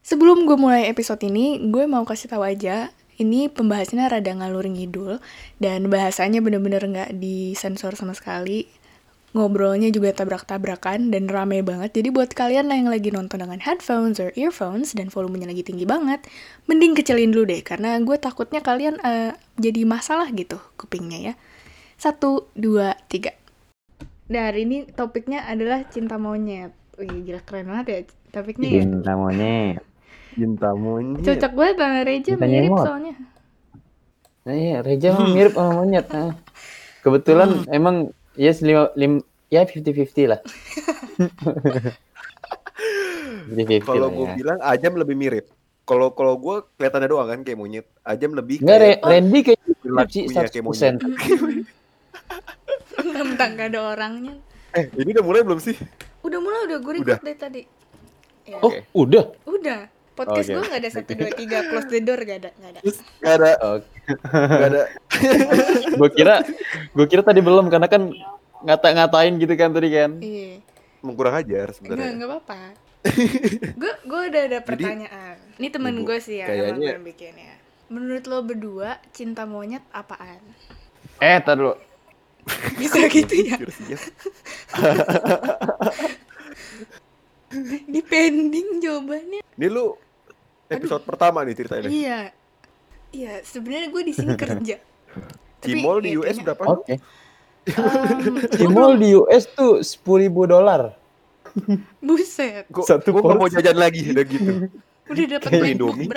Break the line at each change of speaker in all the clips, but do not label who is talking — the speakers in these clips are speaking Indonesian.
Sebelum gue mulai episode ini, gue mau kasih tahu aja, ini pembahasannya rada ngalur ngidul, dan bahasanya bener-bener nggak disensor sama sekali. Ngobrolnya juga tabrak-tabrakan dan rame banget, jadi buat kalian yang lagi nonton dengan headphones or earphones dan volumenya lagi tinggi banget, mending kecilin dulu deh, karena gue takutnya kalian eh, jadi masalah gitu kupingnya ya. Satu, dua, tiga. Nah, hari ini topiknya adalah cinta monyet. Wih, gila keren banget ya topiknya ya.
Cinta monyet.
Cinta monyet.
Cocok banget sama Reja
Cintanya
mirip
emot.
soalnya.
Nah, iya, Reja mah mirip sama monyet. Nah. Kebetulan emang ya lima, lim, ya 50-50 lah. 50-50
Kalau gue
ya.
bilang Ajam lebih mirip. Kalau kalau gue kelihatannya doang kan kayak monyet. Ajam lebih
Enggak, Re,
kayak
Randy kayaknya mirip
Perilakunya
sih
kayak
100%.
Tentang gak ada orangnya.
Eh, ini udah mulai belum sih?
Udah mulai udah gue
Udah.
record dari tadi. Ya,
Oh, udah.
udah. Podcast
Oke.
gue gak ada satu dua tiga close the door gak ada gak ada.
Gak ada
Oke.
gak ada
gue kira gue kira tadi belum karena kan ngata-ngatain gitu kan tadi kan.
Iya.
kurang ajar sebenarnya.
enggak apa-apa. Gue gue udah ada pertanyaan. Ini temen gue sih ya
kayaknya-
yang bikin ya. Menurut lo berdua cinta monyet apaan?
Eh, tar dulu.
Bisa gitu ya?
Ya.
Depending jawabannya.
Ini lu episode pertama nih ceritanya.
Iya. Iya, sebenarnya gue di sini kerja.
Cimol di
ya,
US
kayaknya-
berapa?
Oke.
Em,
Di mall di US tuh 10.000 dolar.
buset.
Gua,
Satu
gua mau jajan lagi udah gitu.
Udah dapat
Indomie.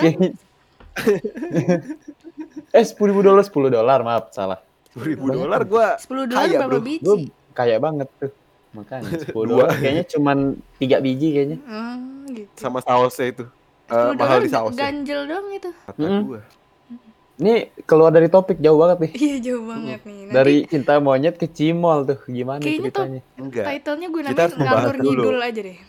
eh 10.000 dolar 10 dolar maaf salah.
10 ribu dolar gua
10 dolar
Kaya,
berapa
bro.
biji?
Gue kaya banget tuh. Makanya 10
Dua.
dolar kayaknya cuman 3 biji kayaknya.
Oh, gitu.
sama sausnya itu. Eh,
10
mahal di sausnya.
ganjel dong itu.
Kata
Mm-mm.
gua.
Ini keluar dari topik jauh banget nih.
Iya jauh banget nih. Nanti
Dari cinta monyet ke cimol tuh gimana
Kayaknya tuh-
ceritanya?
Enggak.
title-nya gue
membahas
ngalur
dulu.
ngidul aja deh.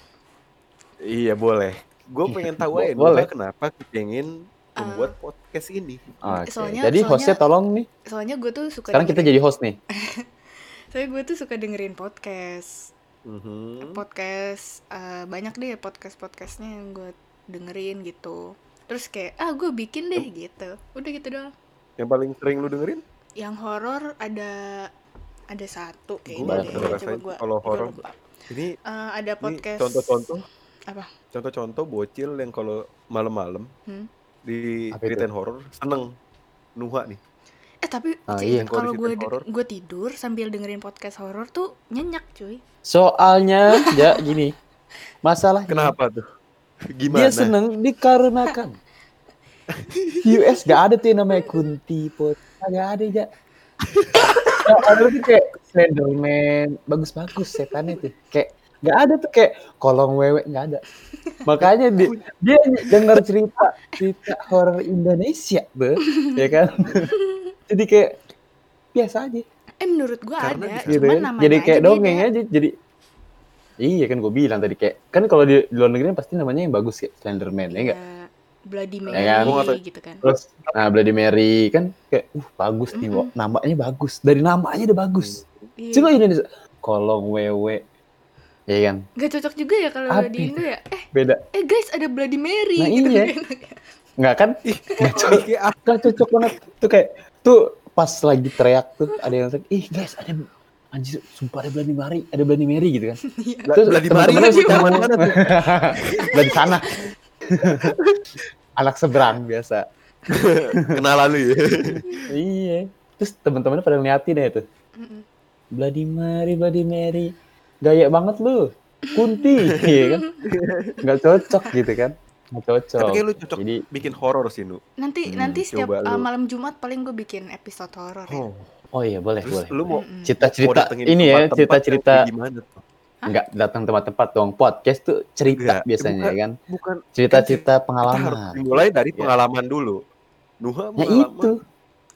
Iya boleh. Gue pengen tahu aja
Boleh.
Kenapa pengen membuat podcast ini.
Oke.
Soalnya-
Jadi
soalnya-
hostnya tolong nih.
Soalnya gue tuh suka
Sekarang kita
dengerin-
jadi host nih.
Soalnya gue tuh suka dengerin podcast.
Mhm.
Podcast eh, banyak deh podcast-podcastnya yang gue dengerin gitu. Terus kayak ah gue bikin deh gitu. Udah gitu doang.
Yang paling sering lu dengerin?
Yang horor ada ada satu
Gua
kayaknya deh.
pernah
Coba gue
kalau horor. Ini,
Eh, ada podcast
contoh-contoh.
apa?
Contoh-contoh bocil yang kalau malam-malam
Hmm.
di ceritain horor seneng. Nuha nih.
Eh tapi
Ah, iya.
kalau gue gue tidur sambil dengerin podcast horor tuh nyenyak cuy.
Soalnya ya gini. Masalah
Kenapa tuh?
Dia
Gimana?
seneng dikarenakan. US gak ada tuh yang namanya kunti pot. Gak ada ya Gak ada tuh kayak Slenderman. Bagus-bagus setannya tuh. Kayak gak ada tuh kayak kolong wewe gak ada. Makanya dia, dia dengar cerita cerita horor Indonesia be ya kan? Jadi kayak biasa aja.
Eh menurut gue
Karena
ada,
gitu
cuman
kan
namanya
jadi kayak
aja
dongeng
beda.
aja jadi iya kan gue bilang tadi kayak kan kalau di, di luar negeri pasti namanya yang bagus kayak Slenderman ya enggak
Ya, Bloody
Ya
Mary
kan?
Nggak tahu.
gitu kan.
Terus nah Bloody Mary kan kayak uh bagus nih, Wo.
Mm-mm.
namanya bagus. Dari namanya udah bagus.
Iya.
Coba Indonesia kolong wewe. Ya kan?
Gak cocok juga ya kalau di? Indo ya. Eh,
Beda.
eh guys ada Bloody Mary
Nah,
gitu.
iya. Enggak kan? Nggak cocok,
Kayak ah,
nggak cocok banget. Tuh kayak tuh pas lagi teriak tuh ada yang teriak, "Ih, guys, ada anjir, sumpah ada Bloody Mary, ada Bloody Mary gitu kan.
Bla-
Terus
Bloody Mary itu
suka-
zaman mana tuh?
Dari sana. Anak seberang biasa.
Kenalan lu ya.
Iya. Terus teman-temannya pada ngeliatin ya tuh.
Mm-mm.
Bloody Mary, Bloody Mary. Gaya banget lu. Kunti, iya kan? Nggak cocok gitu kan? Nggak cocok.
Tapi kayak lu cocok
Jadi,
bikin horor sih, Nu.
Nanti
Hmm,
nanti setiap uh, malam Jumat paling gue bikin episode horor ya.
Oh.
iya boleh, boleh.
Terus lu mau
Cerita-cerita
datengin
ini ya, cerita-cerita
yang kayak gimana tuh?
nggak datang tempat-tempat dong. Podcast tuh cerita
Nggak,
biasanya
bukan.
ya kan?
Bukan
Cerita-cerita
harus
pengalaman.
dimulai dari
Ya.
pengalaman dulu. Nuha
Nah
pengalaman.
itu,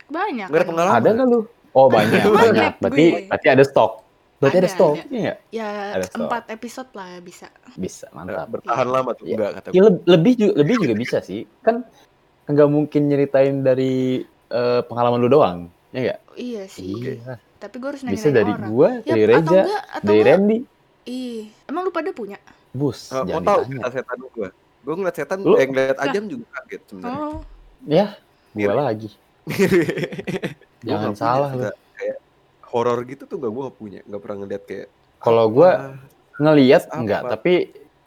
Banyak.
Nggak ada
kan.
pengalaman.
ada nggak lu? Oh banyak, banyak. Berarti,
gue?
berarti ada stok. Berarti ada,
Ada,
stok.
ada.
Iya?
Ya
Ada stok.
empat episode lah bisa.
Bisa, mantap.
bertahan lama tuh
Iya.
enggak kata
Ya, lebih juga lebih juga bisa sih. Kan nggak mungkin nyeritain dari eh, pengalaman lu doang. Ya enggak?
Iya sih.
Iya.
Tapi gue harus
Bisa
nanya
dari
orang.
gua,
Ya,
dari
atau
Reja,
enggak, atau
dari
enggak,
Randy.
Ih, emang lu pada punya?
Bus,
mau
jangan
tahu setan gua? Gue ngeliat setan,
Lu-
eh ngeliat Ajam juga kaget sebenarnya.
Oh,
Ya, gue lagi.
Gua
Jangan salah lu.
Kayak horor gitu tuh gak gue gak punya, gak pernah ngeliat kayak.
Kalau gue
ah,
ngeliat
Apa?
enggak, tapi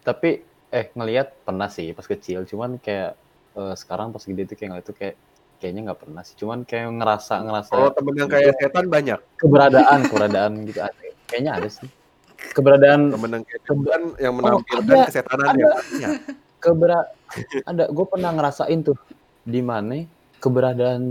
tapi eh ngeliat pernah sih pas kecil, cuman kayak eh, sekarang pas gede tuh kayak ngeliat tuh kayak kayaknya nggak pernah sih, cuman kayak ngerasa ngerasa
Kalau temen yang kayak setan banyak.
keberadaan keberadaan gitu ada. Kayaknya ada sih. Keberadaan
Temen yang kayak setan yang
Oh,
menampilkan
ada.
kesetanan banyak.
kebera ada gue pernah ngerasain tuh di mana keberadaan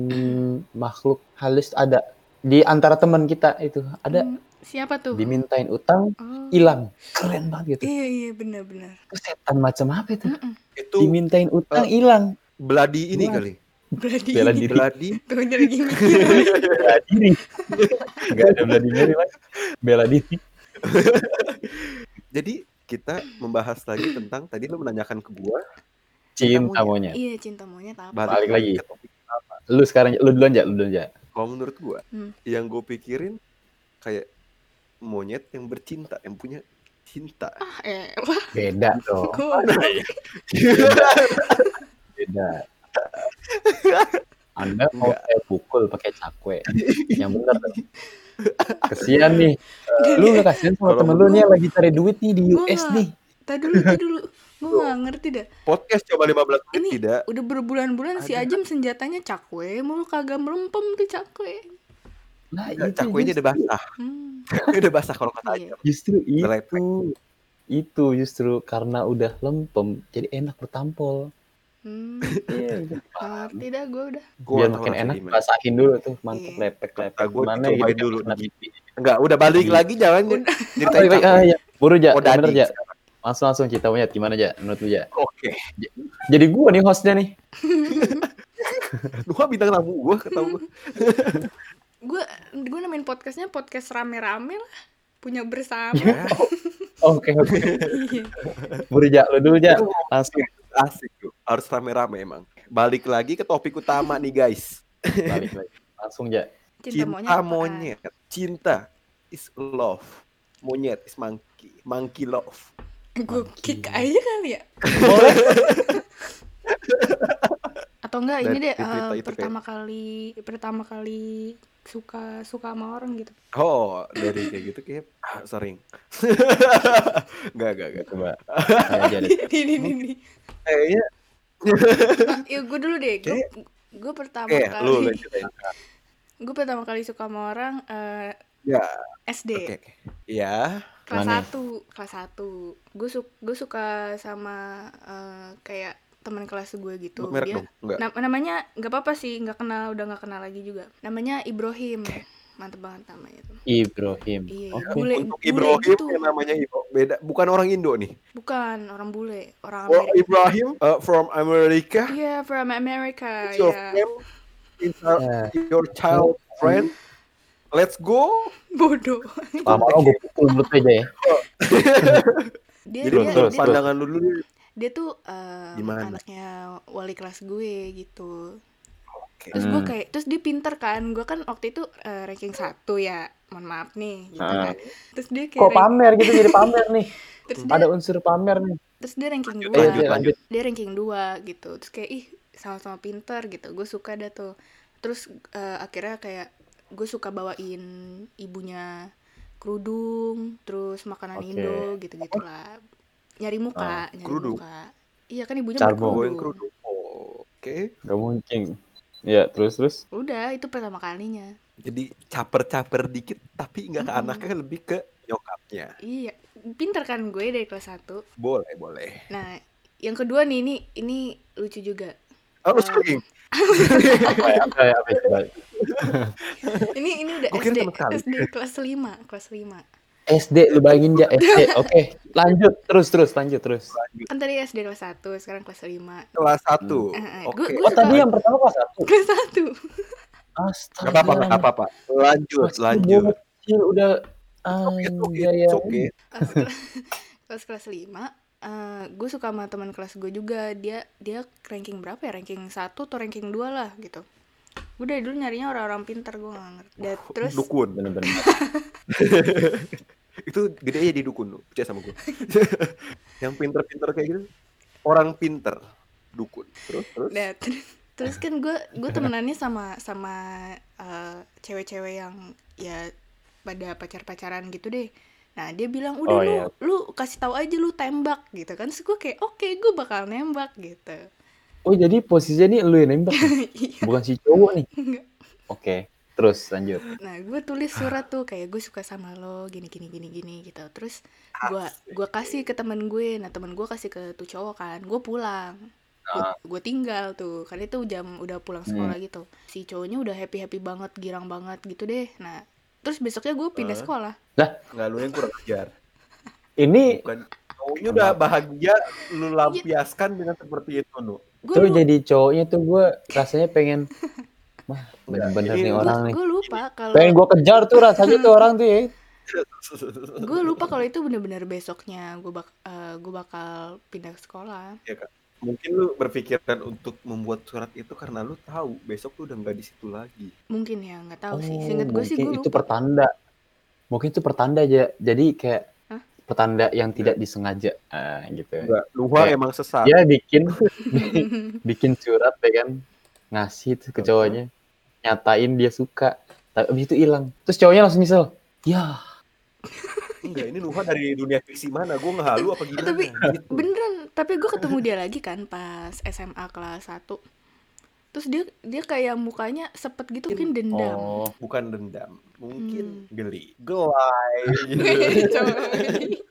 makhluk halus ada di antara teman kita itu ada
hmm, siapa tuh?
dimintain utang
Oh.
hilang keren banget gitu
Iya iya benar-benar.
Itu setan macam apa itu
Mm-mm.
Itu
dimintain utang
Eh,
hilang
beladi ini
Wah.
kali.
Berarti
Bela diri.
Beladi.
tuh jadi lagi mikir.
bela diri nggak ada bela diri lagi bela diri
Jadi kita membahas lagi tentang tadi lu menanyakan ke gua
cinta
monyet.
iya cinta monyet apa?
Balik lagi.
apa.
lu sekarang lu duluan aja lu duluan aja
Kalau menurut gua,
Hmm.
yang gue pikirin kayak monyet yang bercinta, yang punya cinta.
Ah, eh, wah,
beda dong
gua
beda anda mau
Enggak.
saya pukul pakai cakwe yang bener dong kesian nih Eh, lu gak kasihan sama temen lu nih yang lagi cari duit nih di
Gua
US
nggak.
nih
Tadi dulu, tadi dulu. Gue gak ngerti dah.
Podcast coba 15 menit
Ini
tidak.
udah berbulan-bulan si. Ajam senjatanya cakwe, mulu kagak melempem tuh cakwe.
nah itu
Cakwenya udah basah.
Hmm.
Udah basah kalau kata
Iya.
aja.
justru itu itu justru karena udah lempem jadi enak bertampol
Hmm.
Iya,
Gak ngerti dah gue udah.
Gua
biar makin enak
gimana.
basahin dulu tuh mantep
Iya.
lepek lepek gimana
dicobain
gitu
dulu. Enggak, udah balik
Iya.
lagi jangan
Oh, iya,
cakwe.
iya. buru ja
Oh,
bener ja langsung langsung kita monyet gimana ja menurut lu ja
Oke.
jadi gua nih hostnya nih
Dua bintang tamu gua ketahu gua.
Gue gue namain podcastnya podcast rame-rame lah. Punya bersama.
Ya,
oke oke
Iya.
buru ja lu dulu ja langsung
asik tuh. Harus rame-rame emang. Balik lagi ke topik utama nih guys.
balik lagi langsung ja
Cinta,
Cinta
monyet.
monyet. Cinta is love. Monyet is monkey. Monkey love.
Gue kick aja kali ya.
boleh
Atau enggak ini deh eh,
itu
pertama kali pertama kali suka suka sama orang gitu.
Oh, dari kayak gitu kayak ah, sering. Enggak, enggak, enggak.
coba aja deh
Ini ini ini.
Kayaknya
Nah, ya gue dulu deh. Gue gue pertama
kayak
kali
lu
gue pertama kali suka sama orang eh,
Ya,
SD
oke. oke. Iya.
kelas
Mana?
1 kelas 1 gue su gue suka sama eh, kayak teman kelas gue gitu
Merek
dia
dong. Enggak.
na- namanya nggak apa-apa sih nggak kenal udah nggak kenal lagi juga namanya Ibrahim mantep banget namanya tuh
Ibrahim
iya
Oke.
bule
Untuk
bule
Ibrahim
gitu
yang namanya Ibo beda, bukan orang Indo nih.
bukan orang bule orang
Oh,
Amerika
Ibrahim uh, from America.
iya from America
It's your
ya
friend. It's our-
Ya,
your child friend. Let's go.
bodoh
lama-lama gue pukul mulut aja ya
dia
Jadi
dia, dia,
pandangan lu dulu.
Dia tuh eh,
Gimana?
anaknya wali kelas gue gitu
Oke.
terus gue
Hmm.
kayak terus dia pinter kan gue kan waktu itu eh, ranking satu ya mohon maaf nih gitu
Ah.
kan terus dia kayak
kok pamer gitu jadi pamer nih
terus dia
ada unsur pamer nih
terus dia ranking
Lanjut,
dua
lanjut lanjut
dia ranking dua gitu terus kayak ih sama-sama pinter gitu gue suka dah tuh terus eh, akhirnya kayak gue suka bawain ibunya kerudung terus makanan
Oke.
Indo gitu gitulah nyari muka
Ah,
nyari
kerudung.
muka iya kan ibunya
Carbo.
Bawain
berkerudung
kerudung. Oh, Oke.
Gak mungkin. Ya, terus terus.
udah itu pertama kalinya
Jadi caper-caper dikit tapi nggak ke
Mm-mm.
anaknya lebih ke nyokapnya.
iya pinter kan gue dari kelas 1
Boleh, boleh.
nah yang kedua nih ini ini lucu juga
Oh?
Coba.
ini ini udah SD. SD kelas 5 kelas 5
SD lu bayangin ya SD. Oke, lanjut terus terus lanjut terus.
kan tadi SD kelas 1 sekarang kelas 5
Kelas satu.
Eh, eh,
Oke.
gua-
Oh,
gua
tadi yang pertama kelas satu.
kelas 1
Astaga.
Gak apa-apa, gak apa-apa. Lanjut,
Masih
lanjut.
Kecil udah
Oke, oke,
ya.
oke.
kelas kelas 5 eh gue suka sama teman kelas gue juga dia dia ranking berapa ya ranking 1 atau ranking 2 lah gitu gue dari dulu nyarinya orang-orang pintar gue gak ngerti Dan terus
Dukun.
Bener-bener.
Itu gede aja di dukun lu. Percaya sama gue. Yang pinter-pinter kayak gitu. orang pinter, dukun. Terus terus.
Nah, terus, terus kan gue gue temenannya sama sama eh, cewek-cewek yang ya pada pacar-pacaran gitu deh. Nah dia bilang udah
Oh,
lu
iya.
lu kasih tahu aja lu tembak gitu kan. Terus gue kayak oke gue bakal nembak gitu.
Oh jadi posisinya nih lu yang nembak?
Iya.
bukan si cowok nih. Oke, terus lanjut.
Nah gue tulis surat tuh kayak gue suka sama lo gini gini gini gini gitu. Terus gue gua kasih ke temen gue. Nah temen gue kasih ke tuh cowok kan. Gue pulang.
Ah.
Gue tinggal tuh. Karena itu jam udah pulang sekolah gitu. Si cowoknya udah happy happy banget, girang banget gitu deh. Nah terus besoknya gue pindah
Hah?
sekolah.
Nggak lu yang kurang ajar.
Ini
Bukan. Cowoknya udah bahagia lu lampiaskan dengan seperti itu, Nu.
Gue
tuh jadi cowoknya tuh gue rasanya pengen, wah bener-bener nih orang nih.
gue lupa kalau
Pengen gue kejar tuh rasanya tuh orang tuh ya.
gue lupa kalau itu bener-bener besoknya gue bak gue bakal pindah sekolah.
Ya, Kak. Mungkin lu berpikiran untuk membuat surat itu karena lu tahu besok lu udah nggak di situ lagi.
Mungkin ya nggak tahu sih.
Oh,
Seinget gue sih gue
itu pertanda. Mungkin itu pertanda aja. Jadi kayak
Hah?
pertanda yang tidak disengaja, ah, gitu.
Enggak, Luha
Kayak-
emang sesat.
Dia bikin bikin surat ya kan, ngasih tuh ke cowoknya, nyatain dia suka, tapi abis itu hilang. Terus cowoknya langsung nyesel. Ya,
Enggak, ini Luha dari dunia fiksi mana? Gue ngehalu apa gimana?
Tapi
Gitu.
beneran, tapi gue ketemu dia lagi kan pas SMA kelas 1 Terus dia dia kayak mukanya sepet gitu mungkin dendam.
oh,
Bukan dendam, mungkin
Hmm.
geli. Gelai gitu.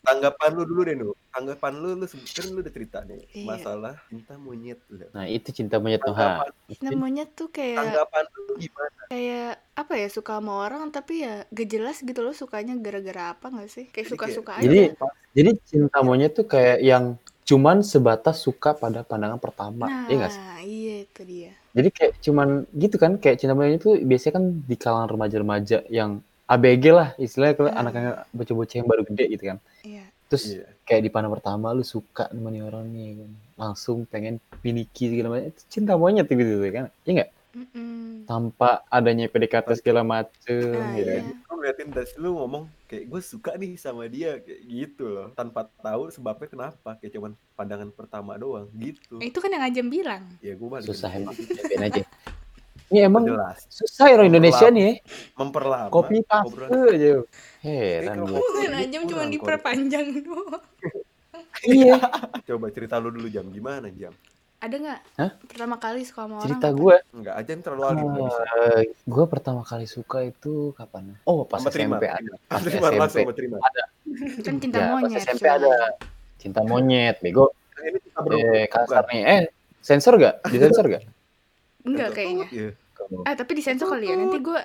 Tanggapan lu dulu deh, Nu. Tanggapan lu, lu se- kan lu udah cerita nih
Iya.
masalah cinta monyet lu.
nah itu cinta monyet tuh.
Tanggapan,
Namanya tuh kayak
tanggapan lu gimana?
kayak apa ya suka sama orang tapi ya gak jelas gitu loh sukanya gara-gara apa nggak sih? Kayak suka-suka aja.
Jadi- Jadi cinta monyet tuh kayak yang cuman sebatas suka pada pandangan pertama,
nah,
iya nggak sih?
iya itu dia.
Jadi kayak cuman gitu kan, kayak cinta monyet itu biasanya kan di kalangan remaja-remaja yang ABG lah, istilahnya kalau
Hmm.
anak-anak bocah-bocah yang baru gede gitu kan.
Iya.
Terus
Iya.
kayak di pandang pertama lu suka sama nih orang nih kan. Langsung pengen miliki segala macam. Itu cinta monyet gitu kan. Iya nggak?
Mm-mm.
Tanpa adanya PDKT segala macem
Nah,
gitu
iya.
kan.
Lu ngeliatin das lu ngomong kayak gue suka nih sama dia kayak gitu loh tanpa tahu sebabnya kenapa kayak cuman pandangan pertama doang gitu
Itu kan yang Ajam bilang.
ya gue balik
Susah emang. Cobain aja. Ini emang
jelas
susah ya orang Indonesia nih ya.
memperlama
Kopi paste
obrolan.
aja. Heran gue.
Kan Ajam cuma
Kurang,
diperpanjang doang.
Iya.
coba cerita lu dulu jam gimana jam
Ada nggak?
Hah?
Pertama kali suka sama orang.
Cerita gue.
enggak aja yang terlalu alim nggak bisa
gue pertama kali suka itu kapan? Oh pas
Sama terima
SMP ada. Pas
terima
SMP.
terima
Kan cinta
Ya, pas
monyet.
SMP
cuy.
ada. Cinta monyet, bego.
ini
Eh, kasar nih. Eh, sensor gak? Disensor gak?
Enggak kayaknya.
Iya.
Eh tapi disensor kali ya. Nanti gue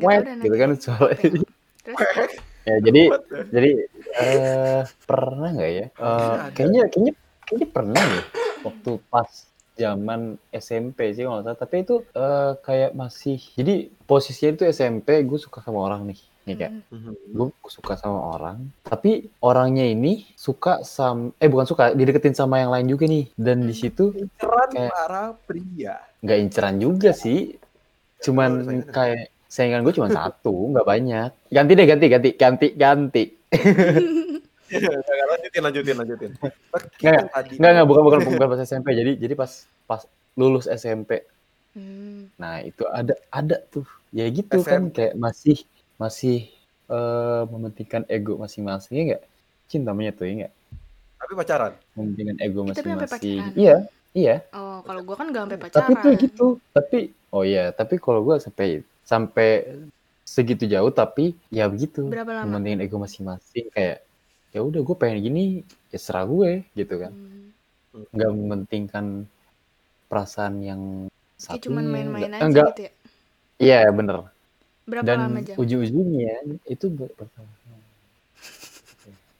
Wet, gitu kan soalnya.
Terus
ya, jadi
the-
jadi eh pernah nggak ya? Eh,
Ada.
kayaknya kayaknya kayaknya pernah ya waktu pas zaman SMP sih kalau nggak salah. Tapi itu eh, kayak masih jadi posisinya itu SMP gue suka sama orang nih. Nih kayak
Mm.
Mhm.
gue suka sama orang tapi orangnya ini suka sama eh bukan suka dideketin sama yang lain juga nih dan di situ
inceran
Kayak-
para pria
nggak inceran juga sih cuman
Oh,
kayak saingan gue cuma satu nggak banyak ganti deh ganti ganti ganti ganti
lanjutin lanjutin lanjutin.
Nggak,
tadi.
nggak nggak bukan bukan bukan pas SMP jadi jadi pas pas lulus SMP
Hmm.
nah itu ada ada tuh. Ya gitu kan
SMP.
kayak masih masih eh, mementingkan ego masing-masing ya nggak? Cinta tuh ya nggak?
Tapi pacaran?
Mementingkan ego masing-masing. iya iya.
Oh kalau gue kan gak sampai pacaran.
tapi tuh gitu. Tapi oh iya tapi kalau gue sampai sampai segitu jauh tapi ya begitu.
Berapa lama?
mementingin ego masing-masing kayak ya udah gue pengen gini ya serah gue gitu kan
Hmm.
nggak mementingkan perasaan yang satu
cuman main-main aja
enggak
gitu ya.
iya bener
Berapa
dan
lama aja?
ujung-ujungnya itu ber- berapa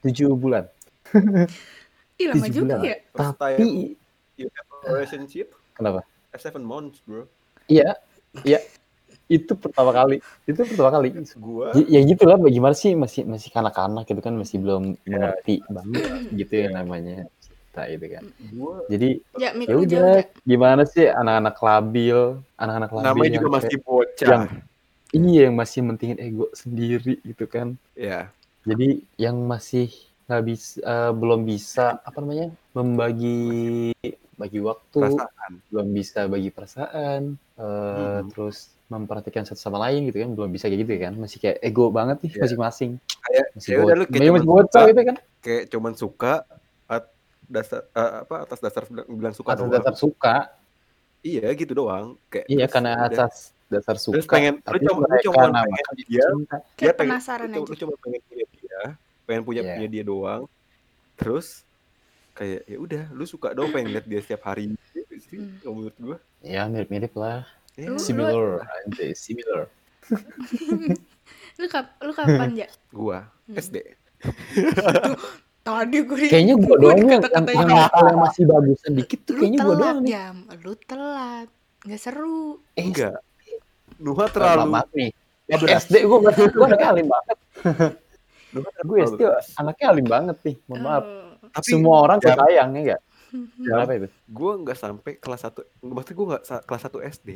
tujuh bulan
Ih lama
tujuh
juga
bulan.
ya.
Tapi
you have a relationship
kenapa
seven months bro
iya iya itu pertama kali. Itu pertama kali.
Gua
ya, ya gitu lah bagaimana sih? Masih masih kanak-kanak gitu kan masih belum
Ya.
mengerti banget gitu ya namanya. Cinta itu kan.
Gua
jadi
Ya
ya udah
ya.
gimana sih anak-anak labil anak-anak labil
namanya
yang
juga masih bocah.
yang iya yang masih mentingin ego sendiri gitu kan.
Ya.
Jadi yang masih nggak bisa eh, belum bisa apa namanya membagi bagi waktu
perasaan.
belum bisa bagi perasaan eh,
Hmm.
terus memperhatikan satu sama lain gitu kan belum bisa kayak gitu kan. Masih kayak ego banget nih
Iya.
masing-masing.
Kayak
masih
ya udah lu
bocah.
kayak
masih
cuman suka,
gitu kan.
Kayak cuman suka at, dasar eh, apa atas dasar bilang, suka
atas
doang.
dasar suka.
Iya gitu doang. Kayak
iya karena
udah.
atas dasar suka
Terus pengen- lu
tapi
cuma- lu cuma pengen dia- dia
Kayak
pengen
penasaran
lu,
aja.
lu cuma pengen punya dia pengen punya
Iya.
punya dia doang. Terus kayak ya udah lu suka dong pengen lihat dia setiap hari gitu sih
Hmm.
kalau menurut gua
ya mirip-mirip lah
ya,
Lu-
similar anjay similar
Lu kap lu kapan ya?
gua
Hmm.
SD
Tadi gue
kayaknya gua
gue
doang yang, yang, yang masih bagusan dikit tuh
Lu
kayaknya gua
telat
doang nih
jam, lu telat. Nggak seru.
eh
enggak Nuha
terlalu
terlalu
maaf nih. SD gua berarti gua anaknya alim banget gue SD anaknya alim banget nih mohon maaf.
Tapi
semua orang
jam-
tuh sayang ya enggak
jam,
kenapa itu?
Gua nggak sampai kelas 1 maksudnya gua nggak kelas 1 SD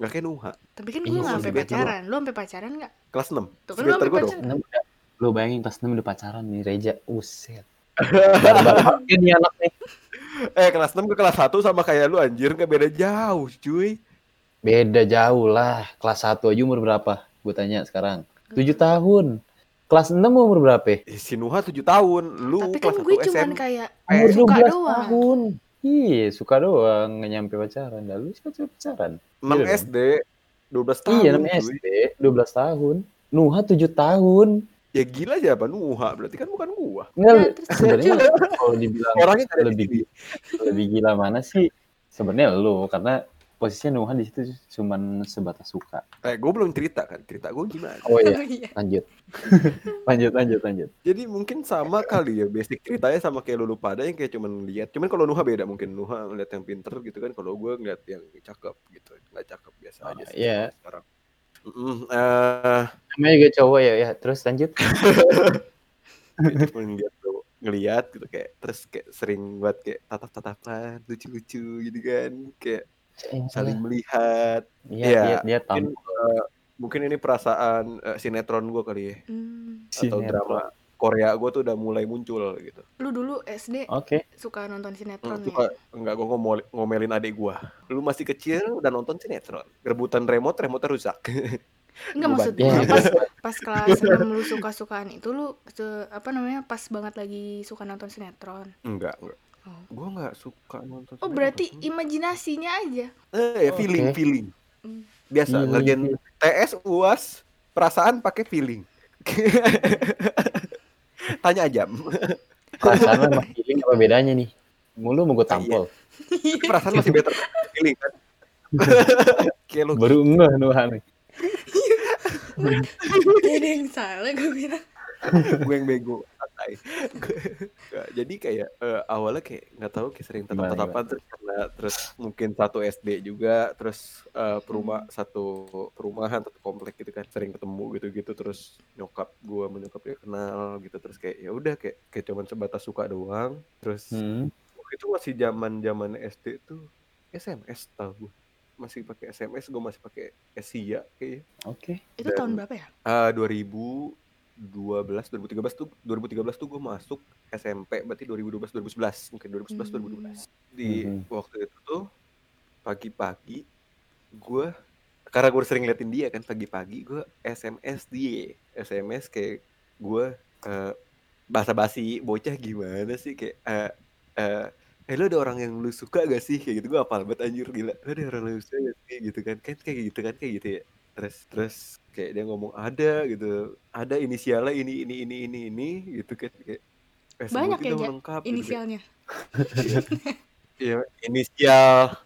nggak kayak Nuha.
Tapi kan gue nggak
sih,
sampai pacaran. Lu sampai pacaran nggak?
kelas 6
Tuh kan lu
sebentar
sampai pacaran.
Enam lu bayangin kelas 6 udah pacaran nih Reja. Uset barbar nih anak nih.
Eh kelas 6 ke kelas 1 sama kayak lu anjir. Nggak beda jauh cuy.
Beda jauh lah. Kelas 1 aja umur berapa? Gue tanya sekarang. 7 tahun kelas 6 umur berapa?
Eh, si Nuha 7 tahun. Lu
Tapi kan
kelas
gue
1
cuman
SM
kayak
umur
suka
12
doang.
tahun. Iya suka doang. Nggak nyampe pacaran. Lalu siapa pacaran?
6
Iya dong.
SD 12 tahun
iya 6
cuy.
SD 12 tahun. Nuha 7 tahun.
Ya gila aja apa Nuha? Berarti kan bukan gua.
Enggak,
Ya, terus
sebenarnya kalau dibilang
orangnya kan
lebih lebih gila mana sih? Sebenarnya lu karena posisinya Nuha di situ cuman sebatas suka.
Eh gue belum cerita kan cerita gue gimana?
Oh iya
Oh, iya.
lanjut. Lanjut lanjut lanjut.
Jadi mungkin sama kali ya basic ceritanya sama kayak lulu pada yang kayak cuman lihat. Cuman kalau Nuha beda mungkin Nuha ngeliat yang pinter gitu kan kalau gue ngeliat yang cakep gitu. Nggak cakep biasa
Oh,
aja sih
iya.
sekarang. Mm, eh.
Namanya juga cowok ya ya. Terus lanjut.
Kayak cuma ngeliat gitu kayak terus kayak sering buat kayak tatap-tatapan lucu-lucu gitu kan kayak saling melihat
iya
Iya,
dia dia
mungkin, eh, mungkin ini perasaan eh, sinetron gue kali ya
Hmm.
atau
Sinetron.
drama Korea gue tuh udah mulai muncul gitu
Lu dulu SD
oke
suka nonton sinetron
Hmm,
ya?
suka enggak gue ngomel, ngomelin adik gue lu masih kecil udah nonton sinetron rebutan remote remote rusak
Enggak
Gua
maksud
bantu.
gue
Iya.
pas pas kelas 6 lu suka-sukaan itu lu se- apa namanya pas banget lagi suka nonton sinetron.
enggak enggak
Oh.
gue nggak suka nonton
Oh berarti imajinasinya aja.
eh ya feeling
Oke.
feeling
Hmm.
biasa
Feeling.
ngerjain TS uas perasaan pakai feeling tanya jam
perasaan sama feeling apa bedanya nih mulu mau gue
Iya.
tampol
perasaan masih better feeling kan kayak
baru enggak Nuha nih
Gak ada yang salah gue bilang.
gue yang bego santai. Jadi kayak eh, awalnya kayak nggak tahu kayak sering
Gimana,
tatap tatapan terus karena terus mungkin satu SD juga terus eh, perumah satu perumahan satu komplek gitu kan sering ketemu gitu gitu terus nyokap gue menyokapnya kenal gitu terus kayak ya udah kayak kayak cuman sebatas suka doang. Terus
hmm.
waktu itu masih zaman zaman SD tuh SMS tau gue masih pakai SMS gue masih pakai Asia kayaknya.
Oke.
Itu
Dan-
tahun berapa ya?
Ah, 2012 2013 tuh 2013 tuh gue masuk SMP berarti 2012 2011 mungkin 2011 2012 di
Mhm.
waktu itu tuh pagi-pagi gue karena gue sering liatin dia kan pagi-pagi gue SMS dia. SMS kayak gue eh, basa-basi bocah gimana sih? Kayak eh eh eh lu ada orang yang lu suka gak sih? Kayak gitu gue apal banget anjir gila. Lu ada orang yang lu suka gak sih? Gitu kan. Kan kayak gitu kan kayak gitu ya. Terus terus kayak dia ngomong ada gitu ada inisialnya ini ini ini ini ini gitu kan kayak eh,
Banyak ya,
lengkap gitu.
Inisialnya.
Iya, inisial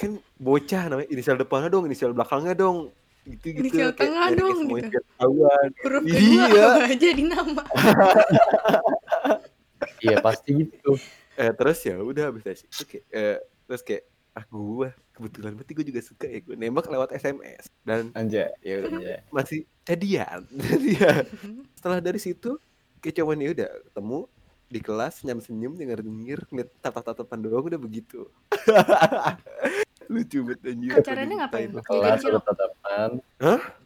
kan bocah namanya inisial depannya dong, inisial belakangnya dong. Gitu gitu.
Inisial tengah dong, gitu.
Ketahuan.
Huruf
Iya.
kedua apa jadi nama.
iya pasti gitu
Eh terus ya udah habis situ kayak eh, terus kayak ah gua kebetulan. Berarti gue juga suka ya gue nembak lewat SMS dan
anjay ya udah
masih jadian. Jadian. Setelah dari situ kayak cuman ya udah ketemu di kelas nyam senyum dengar denger ngeliat tatap tatapan doang udah begitu. Lucu banget anjir
Pacarannya ngapain?
Kelas tatapan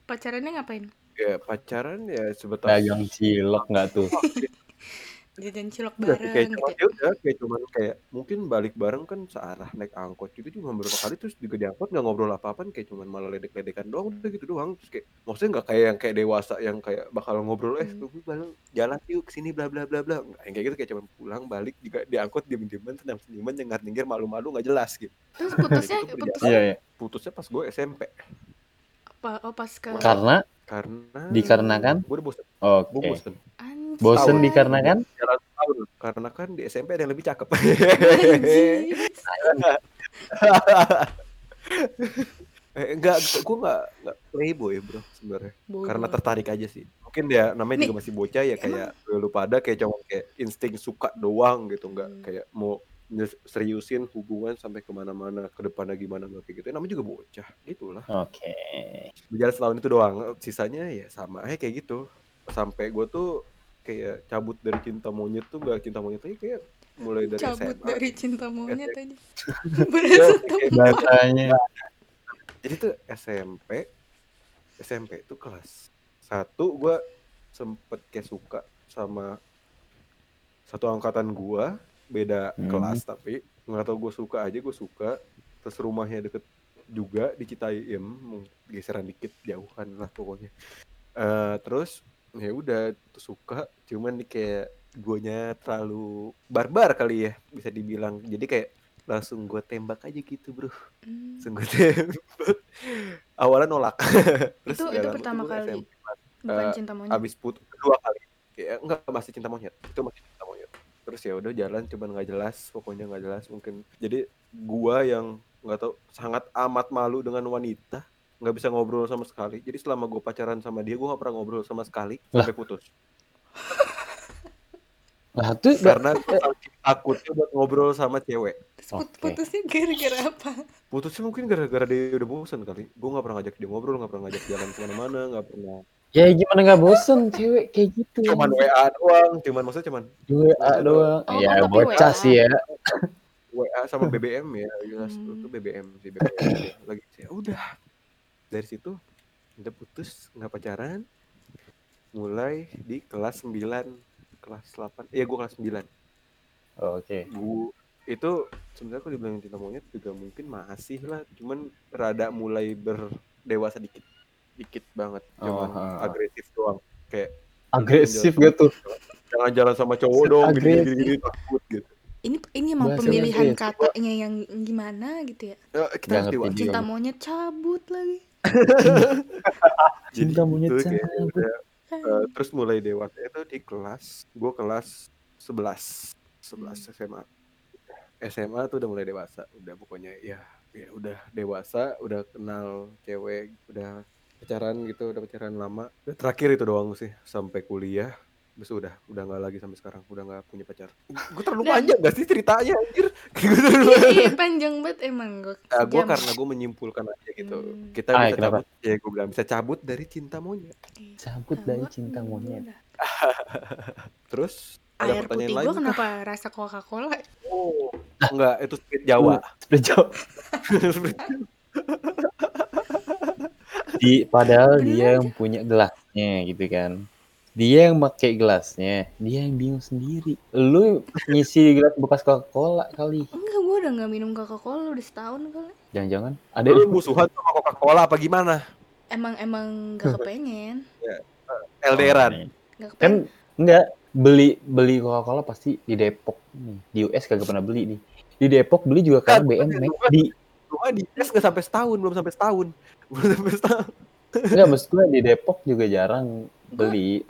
Pacarannya ngapain?
ya pacaran ya sebatas
dagang cilok nggak tuh
jajan cilok
Udah,
bareng
kayak
gitu
cuma
ya.
ya udah kayak cuman kayak mungkin balik bareng kan searah naik angkot gitu cuma beberapa kali terus juga di angkot nggak ngobrol apa-apaan kayak cuman malah ledek-ledekan doang udah gitu doang terus kayak maksudnya nggak kayak yang kayak dewasa yang kayak bakal ngobrol eh
Hmm.
tunggu bareng jalan yuk ke sini bla bla bla bla nggak yang kayak gitu kayak cuman pulang balik juga di angkot diem-dieman senam senyuman nyengat nyengir malu-malu nggak jelas gitu
terus putusnya
Itu
putus
Iya, iya.
putusnya pas gue SMP
apa oh pas ke
Karena
karena
Dikarenakan?
gue udah bosen
oke.
gue bosen.
Bosen dikarenakan?
tahun. Karena kan di SMP ada yang lebih cakep. Eh, enggak gue nggak nggak playboy bro sebenarnya. Karena tertarik aja sih. Mungkin dia namanya
Nih,
juga masih bocah ya kayak lu pada kayak cuma kayak insting suka doang gitu nggak
Hmm.
kayak mau seriusin hubungan sampai ke mana-mana ke depannya gimana nggak kayak gitu. Namanya juga bocah gitulah
oke.
berjalan setahun itu doang. Sisanya ya sama aja kayak gitu. Sampai gue tuh kayak cabut dari cinta monyet tuh gak cinta monyet lagi kayak mulai dari
cabut
SMA
dari cinta monyet aja.
Ya,
berasa
kayak
Bahasanya.
Jadi tuh SMP SMP itu kelas satu gue sempet kayak suka sama satu angkatan gua beda
Hmm.
kelas tapi nggak tau gue suka aja gue suka. Terus rumahnya deket juga di Citayam geseran dikit jauhan lah pokoknya. Eh, terus ya udah tuh suka. Cuman nih kayak guanya terlalu barbar kali ya bisa dibilang. Jadi kayak langsung gue tembak aja gitu bro.
Hmm.
langsung gue tembak. Awalnya nolak. Terus
Itu- itu pertama
gua
kali?
SMP.
bukan
Eh,
cinta monyet?
abis putus kedua kali. Kayak enggak masih cinta monyet. Itu masih cinta monyet. Terus ya udah jalan cuman nggak jelas. Pokoknya nggak jelas mungkin. Jadi gua yang nggak tahu sangat amat malu dengan wanita nggak bisa ngobrol sama sekali jadi selama gue pacaran sama dia gue nggak pernah ngobrol sama sekali
Lah.
sampai putus
Lah tuh
karena takutnya buat ngobrol sama cewek
putusnya gara-gara apa
putusnya mungkin gara-gara dia udah bosan kali gue nggak pernah ngajak dia ngobrol nggak pernah ngajak jalan ke mana-mana nggak pernah
ya gimana nggak bosen cewek kayak gitu.
cuman WA doang cuman maksudnya cuman
WA doang.
Oh,
ya bocah
WA.
sih ya.
WA sama BBM ya jelas
Hmm.
itu BBM sih BBM lagi ya udah dari situ udah putus nggak pacaran. Mulai di kelas 9 kelas 8 iya gue kelas 9
Oke.
bu itu sebenarnya kalau dibilang cinta monyet juga mungkin masih lah. Cuman rada mulai berdewasa dikit. Dikit banget.
Oh,
jangan
ha.
agresif doang. Kayak
Agresif tuh?
jangan jalan sama cowok dong gini
Agresif.
gini, gini takut gitu.
Ini ini emang
Bahasa
pemilihan katanya yang gimana gitu ya?
Ya, kita
cinta monyet cabut lagi
Jadi
Cinta monyet
gitu, kayak udah, eh, terus mulai dewasa itu di kelas gue kelas 11 11 SMA SMA tuh udah mulai dewasa udah pokoknya ya ya udah dewasa udah kenal cewek udah pacaran gitu udah pacaran lama. Terakhir itu doang sih sampai kuliah Terus udah udah nggak lagi sampai sekarang udah nggak punya pacar gue terlalu
Nah.
panjang gak sih ceritanya anjir gue terlalu
Iya, panjang banget emang gue
Nah, gue karena gue menyimpulkan aja gitu
Hmm.
kita
Ah,
bisa
kenapa?
cabut ya gue bilang bisa cabut dari cinta monyet
Cabut dari cinta monyet.
terus ada
air
pertanyaan
putih
lain
gue kenapa rasa Coca Cola
Oh, enggak, itu spirit Jawa.
Udah jawab. Di, padahal
Bener
dia yang punya gelasnya gitu kan. Dia yang pakai gelasnya, dia yang bingung sendiri. Lu ngisi gelas bekas Coca-Cola kali.
enggak gue udah nggak minum Coca Cola udah setahun kali
Jangan-jangan ada
Lu musuhan sama Coca-Cola apa gimana?
emang emang gak kepengen
LDRan.
gak kepengen
kan enggak beli beli Coca-Cola pasti di Depok nih. Di US kagak pernah beli nih. Di Depok beli juga
Kan,
BM
kan,
di
Cuma di tes nggak sampai setahun, belum sampai setahun. Belum sampai setahun.
enggak maksud gue di Depok juga jarang beli.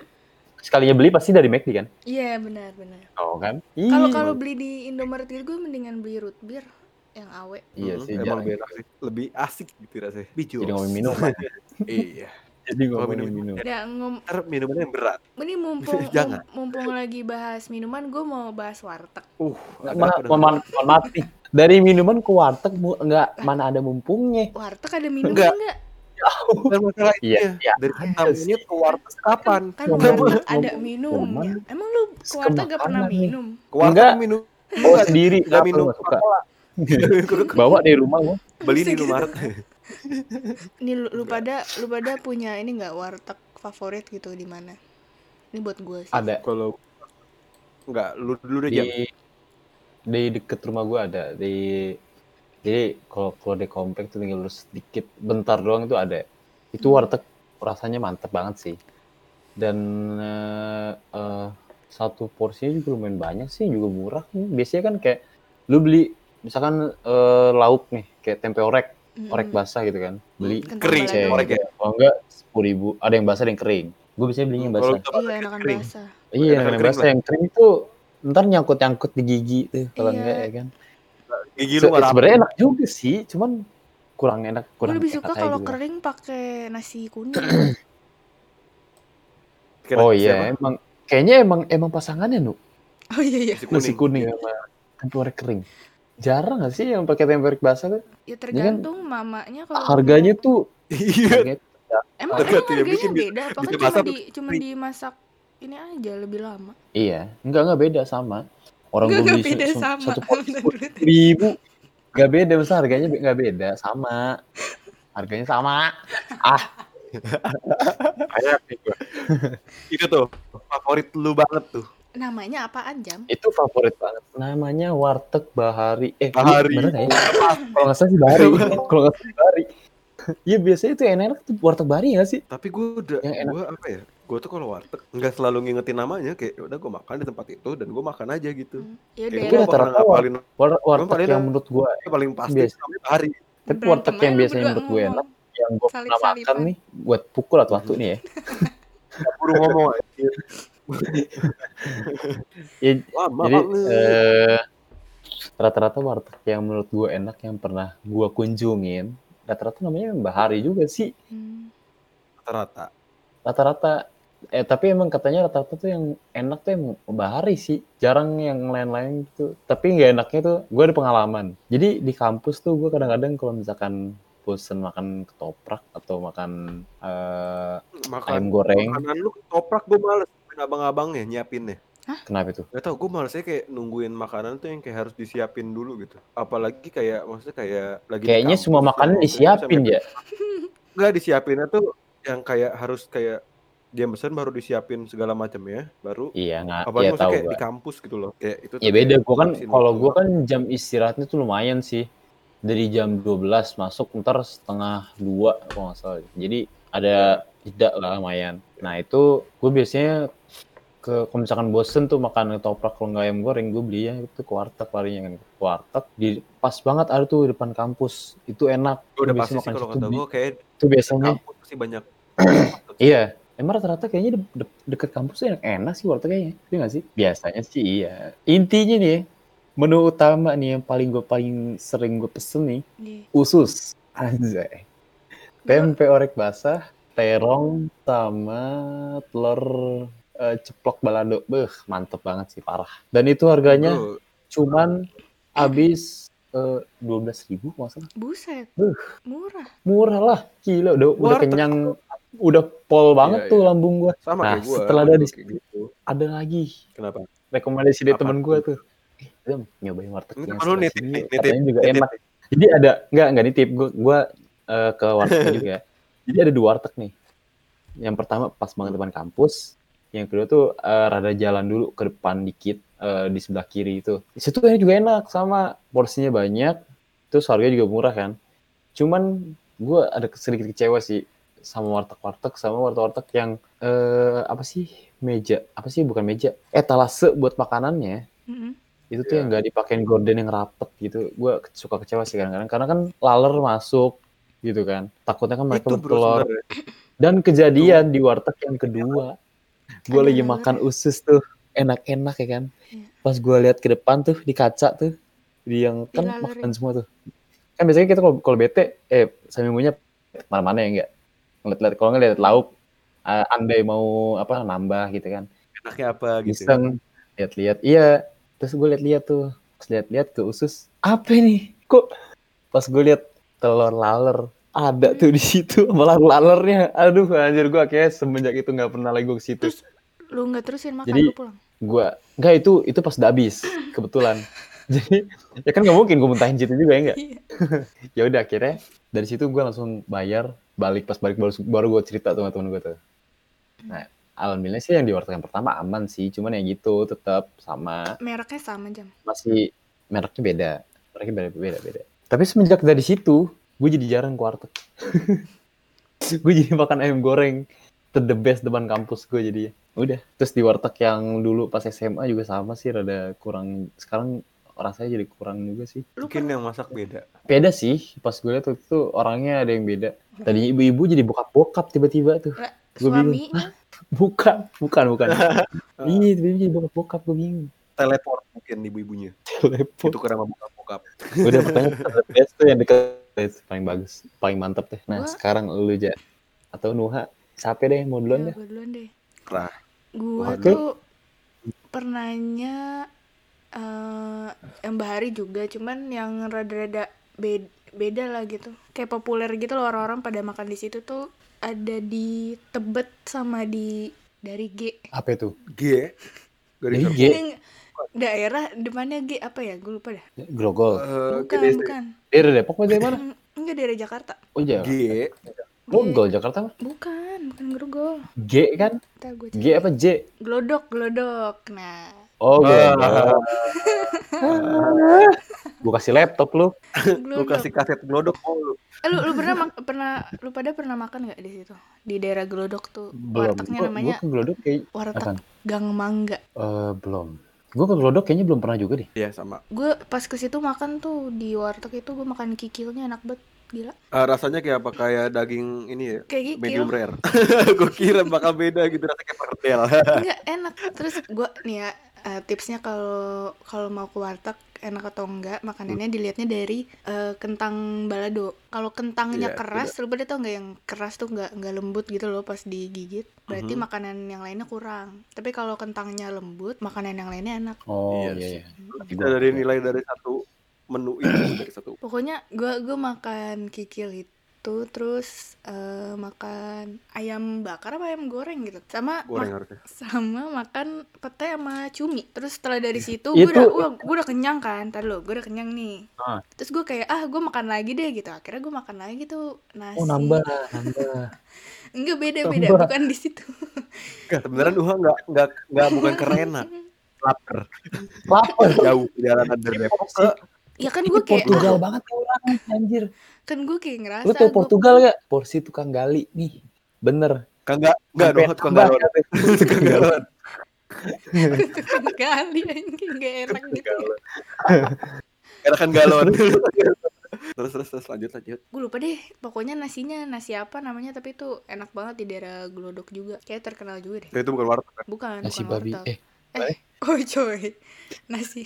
Sekalinya beli pasti dari McD kan?
iya benar benar
Oh kan?
kalau kalau beli di Indomaret gitu gue mendingan beli root beer yang awe
Iya
Hmm,
sih,
emang lebih enak sih. Lebih asik gitu rasanya. Bijos.
Jadi ngomongin minuman.
iya.
Jadi ngomongin
minum-
minum.
ya ngom
Ntar minumannya yang berat.
ini mumpung
Jangan.
mum- mumpung lagi bahas minuman gue mau bahas warteg
Uh,
mohon maaf nih. Dari minuman ke warteg enggak mana ada mumpungnya.
warteg ada minuman
Enggak.
enggak
Dan masalah
Iya,
iya,
iya.
Dari namanya ke warteg kapan?
kan
Ngomong-
warteg ada
ngomong-
minumnya emang lu ke warteg gak pernah minum
Ke warteg
Enggak.
minum.
Oh sendiri.
Nggak
Kenapa
minum
nggak suka? Bawa dari rumah gua.
Beli di
Segitu.
Indomaret.
ini lu, lu pada lu pada punya ini nggak warteg favorit gitu di mana ini buat gue sih
Ada.
Kalau Enggak, lu dulu deh jam.
di di deket rumah gua ada di jadi kalau keluar di komplek tuh tinggal lurus sedikit bentar doang itu ada itu
Hmm.
warteg rasanya mantep banget sih dan eh, eh, satu porsinya juga lumayan banyak sih juga murah biasanya kan kayak lu beli misalkan eh, lauk nih kayak tempe orek orek
Mm-mm.
basah gitu kan beli
Kering, orek ya?
kalau enggak sepuluh ribu ada yang basah ada yang kering gue biasanya belinya yang
Kalau
basah
Iya, enakan
kering.
basah.
iya
enakan
basah yang kering itu ntar nyangkut nyangkut di gigi tuh kalau
Iya.
enggak ya kan
Gigi lu marah.
sebenarnya enak juga sih cuman kurang enak
Gue
kurang
lebih suka kalau kering pakai nasi kuning.
oh iya emang kayaknya emang emang pasangannya nu
oh iya iya.
Nasi
nasi
kuning.
kuning sama tempe orek kering jarang gak sih yang pakai tempe orek basah tuh
Ya tergantung mamanya kalau
harganya
mau-
tuh
Iya.
harganya
emang, emang
yang
harganya
bikin
beda apa kan cuma di cuma dimasak ini aja lebih lama.
iya enggak enggak beda sama orang
Enggak,
gue beli
beda sama.
satu
bentar.
ribu Gak beda masa harganya nggak beda sama harganya sama ah
nih gua. Itu tuh favorit lu banget tuh.
Namanya apaan jam?
itu favorit banget namanya warteg bahari eh
Bahari.
bener nggak ya? kalau nggak salah sih bahari kalau nggak salah bahari Iya biasanya itu enak tuh warteg bahari nggak sih
Tapi gue udah,
Yang enak.
gue apa ya? Gue tuh kalau warteg nggak selalu ngingetin namanya kayak "Ya udah gue makan di tempat itu dan gue makan aja gitu.
Hmm. Ya
Kayak
Itu
gue
daerah
rata-rata
pernah ngapalin
War warteg
paling
yang menurut gua
paling pasti
Biasa.
hari.
tapi warteg yang biasanya menurut gue enak yang gue pernah makan nih buat pukul atau waktu nih ya
Buru ngomong aja.
Ya,
Lama
jadi eh, rata-rata warteg yang menurut gue enak yang pernah gue kunjungin rata-rata namanya bahari juga sih
Hmm.
Rata-rata.
rata-rata eh tapi emang katanya rata-rata tuh yang enak tuh yang bahari sih. Jarang yang lain-lain gitu. Tapi nggak enaknya tuh gue ada pengalaman. Jadi di kampus tuh gue kadang-kadang kalau misalkan bosen makan ketoprak atau makan eh,
Makan
ayam goreng.
makanan lu toprak gue males. Nungguin Abang-abangnya nyiapinnya.
kenapa itu
Gak tau, gue malesnya kayak nungguin makanan tuh yang kayak harus disiapin dulu gitu. Apalagi kayak, maksudnya kayak lagi di
kayaknya
kampus
semua makanan disiapin ya.
Enggak disiapinnya tuh yang kayak harus kayak dia pesan baru disiapin segala macam ya, baru
iya nggak
apalagi
ya tahu
kayak
gua.
di kampus gitu loh. Kayak itu
ya beda gue kan kalau
waktu.
gue kan jam istirahatnya tuh lumayan sih. Dari jam 12 masuk ntar setengah dua kalau nggak salah. Jadi ada jeda lah lumayan. Nah itu gue biasanya ke kalau misalkan bosen tuh makan ketoprak kalau nggak ayam goreng gue beli ya itu ke warteg paling kan. Ke warteg di pas banget ada tuh di depan kampus. Itu enak.
Gua udah
Gua
pasti sih kalau kata gue kayak
itu biasanya
kampus pasti banyak.
Iya, emang rata-rata kayaknya de- de- deket kampus tuh enak-enak sih warteg kayaknya. Iya nggak sih? Biasanya sih iya. Intinya nih, ya, menu utama nih yang paling gue paling sering gue pesen nih,
Iya.
usus. Anjay. Tempe orek basah, terong, sama telur eh, ceplok balado. Beuh, mantep banget sih, parah. Dan itu harganya
Bro,
cuman habis dua belas ribu masalah.
Buset.
Duh.
Murah.
Murah lah, gila. Udah, udah kenyang, udah pol banget
Iya,
tuh
iya.
lambung gua.
sama
Nah,
kayak gue.
setelah ada di
gitu.
ada lagi
Kenapa?
rekomendasi dari temen
tuh?
gue tuh eh nyobain warteg yang
nitip
sini
nih,
yuk.
nitip,
katanya juga
nitip
enak jadi ada nggak nggak nitip gue gue eh, ke warteg juga jadi ada dua warteg nih yang pertama pas banget depan kampus yang kedua tuh eh, rada jalan dulu ke depan dikit eh, di sebelah kiri itu di situ juga enak sama porsinya banyak terus harganya juga murah kan cuman gue ada sedikit kecewa sih sama warteg-warteg sama warteg-warteg yang eh, apa sih meja apa sih bukan meja etalase buat makanannya
Mm-mm.
itu tuh
Iya.
yang nggak dipakein gorden yang rapet gitu gue suka kecewa sih kadang-kadang karena kan laler masuk gitu kan takutnya kan mereka bertelur
sebenarnya.
dan kejadian di warteg yang kedua gue lagi makan usus tuh enak-enak ya kan
Iya.
pas gue lihat ke depan tuh di kaca tuh di yang kan
Dilalerin.
makan semua tuh kan biasanya kita kalau kalau bete eh seminggunya mana-mana ya enggak ngeliat kalau ngeliat lauk eh, andai mau apa nambah gitu kan.
Enaknya apa gitu.
iseng lihat-lihat iya terus gue lihat-lihat tuh. Pas lihat-lihat ke usus apa ini? Kok pas gue lihat telur laler ada tuh di situ malah lalernya. Aduh anjir gue kayak semenjak itu nggak pernah lagi gue ke situ.
Terus lu nggak terusin makan
Jadi-
lu pulang.
gue nggak itu itu pas udah habis kebetulan. Jadi ya kan nggak mungkin gue muntahin situ juga ya enggak
Iya.
ya udah akhirnya dari situ gue langsung bayar balik pas balik baru baru gue cerita tuh sama temen gue tuh. Nah alhamdulillah sih yang di warteg yang pertama aman sih cuman ya gitu tetap sama.
Mereknya sama jam.
masih mereknya beda. Mereknya beda beda beda. Tapi semenjak dari situ gue jadi jarang ke warteg. Gue jadi makan ayam goreng. The, the best depan kampus gue jadi udah. Terus di warteg yang dulu pas SMA juga sama sih rada kurang. Sekarang rasanya jadi kurang juga sih.
Mungkin yang masak beda.
beda sih pas gue liat waktu itu orangnya ada yang beda. Tadinya ibu-ibu jadi bokap-bokap tiba-tiba tuh. Gua bingung. bukan bukan bukan. Iya tiba-tiba jadi bokap-bokap gue bingung
Teleport mungkin ibu-ibunya.
telepon
Itu karena bokap-bokap.
udah the best tuh yang deket. Itu paling bagus paling mantep deh. Nah sekarang lu aja. Atau Nuha siapa deh mau duluan
ya,
deh?
gue duluan deh.
Lah,
Gua
Oke.
tuh pernahnya eh yang bahari juga, cuman yang rada-rada beda, beda lah gitu. Kayak populer gitu loh orang-orang pada makan di situ tuh ada di Tebet sama di dari G.
apa itu
G. Dari
G
daerah depannya G apa ya? Gue lupa dah.
Grogol
Bukan,
GDC.
bukan.
daerah Depok dari mana
Enggak daerah Jakarta.
oh iya
G.
Grogol Jakarta mah
Bukan, bukan Grogol.
G kan G apa J
Glodok, glodok. Nah,
oh
Ah.
gue kasih laptop lu
Lu kasih kaset glodok mulu.
Eh, lu, lu pernah pernah lu pada pernah makan nggak di situ di daerah Glodok tuh
belum
wartegnya
Gua-
namanya
gua Glodok kayak
warteg
apaan?
Gang Mangga
Eh, belum gue ke Glodok kayaknya belum pernah juga deh
Iya sama.
gue pas ke situ makan tuh di warteg itu gue makan kikilnya enak banget gila
Eh, rasanya kayak apa? Kayak daging ini ya?
kayak kikil
Medium rare. gue kira bakal beda gitu rasanya kayak perkedel.
enggak enak terus gue nih ya eh, tipsnya kalau kalau mau ke warteg enak atau enggak makanannya dilihatnya dari eh, kentang balado. Kalau kentangnya
Iya,
keras lu pada tau nggak yang keras tuh nggak nggak lembut gitu loh pas digigit? Berarti
Mhm.
makanan yang lainnya kurang. Tapi kalau kentangnya lembut makanan yang lainnya enak.
Oh
Iya
iya iya.
Kita dari nilai dari satu menu itu dari satu.
pokoknya gue gue makan kikil itu terus eh, makan ayam bakar apa ayam goreng gitu. Sama
Goreng
ma-
harusnya.
sama makan pete sama cumi. Terus setelah dari situ gue
Itu-
udah wah, gue udah kenyang kan tadi lo gue udah kenyang nih.
Ah.
terus gue kayak ah gue makan lagi deh gitu. Akhirnya gue makan lagi tuh nasi.
Oh nambah nambah.
Enggak beda beda
Nambah.
bukan di situ.
Enggak, sebenarnya Duha enggak enggak enggak bukan karena. Lapar.
lapar.
Jauh perjalanan dari Depok. Ke
ya kan
Ini
gue kayak
Portugal
ah,
banget orang anjir
kan gue kayak ngerasa
lu tau
gua-
Portugal gak porsi tukang gali nih bener
kagak enggak
Sampai
dong tukang galon. Tukang galon.
kali anjing gak enak gitu
Enakan galon. terus terus terus lanjut lanjut.
gue lupa deh pokoknya nasinya nasi apa namanya tapi itu enak banget di daerah Glodok juga kayak terkenal juga deh
Itu bukan warteg. kan?
bukan
nasi
bukan
babi
wortel.
eh
oh coy nasi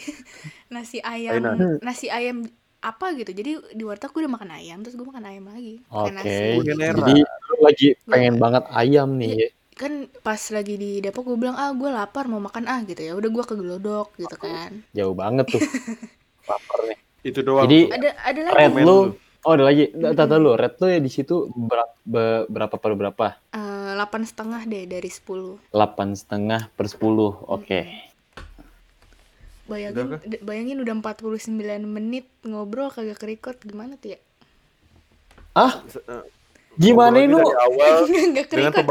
nasi ayam
Ayam.
nasi ayam apa gitu. Jadi di warteg gue udah makan ayam terus gue makan ayam lagi.
Oke.
Kulinera.
jadi lu lagi pengen banget ayam nih. Ya
kan pas lagi di Depok gue bilang ah gue lapar mau makan ah gitu ya. Udah gue ke Glodok gitu kan.
jauh banget tuh. Lapar nih.
Itu doang.
Jadi-
ada ada lagi?
red lu. oh ada lagi. Tata lu. Red lu ya di situ berapa berapa per berapa?
Eh, delapan setengah deh dari 10
delapan setengah per sepuluh. Oke
bayangin
Udah
bayangin udah 49 menit ngobrol kagak kerikot gimana tuh ya
ah
eh,
gimana lu
dari awal
nggak kerikot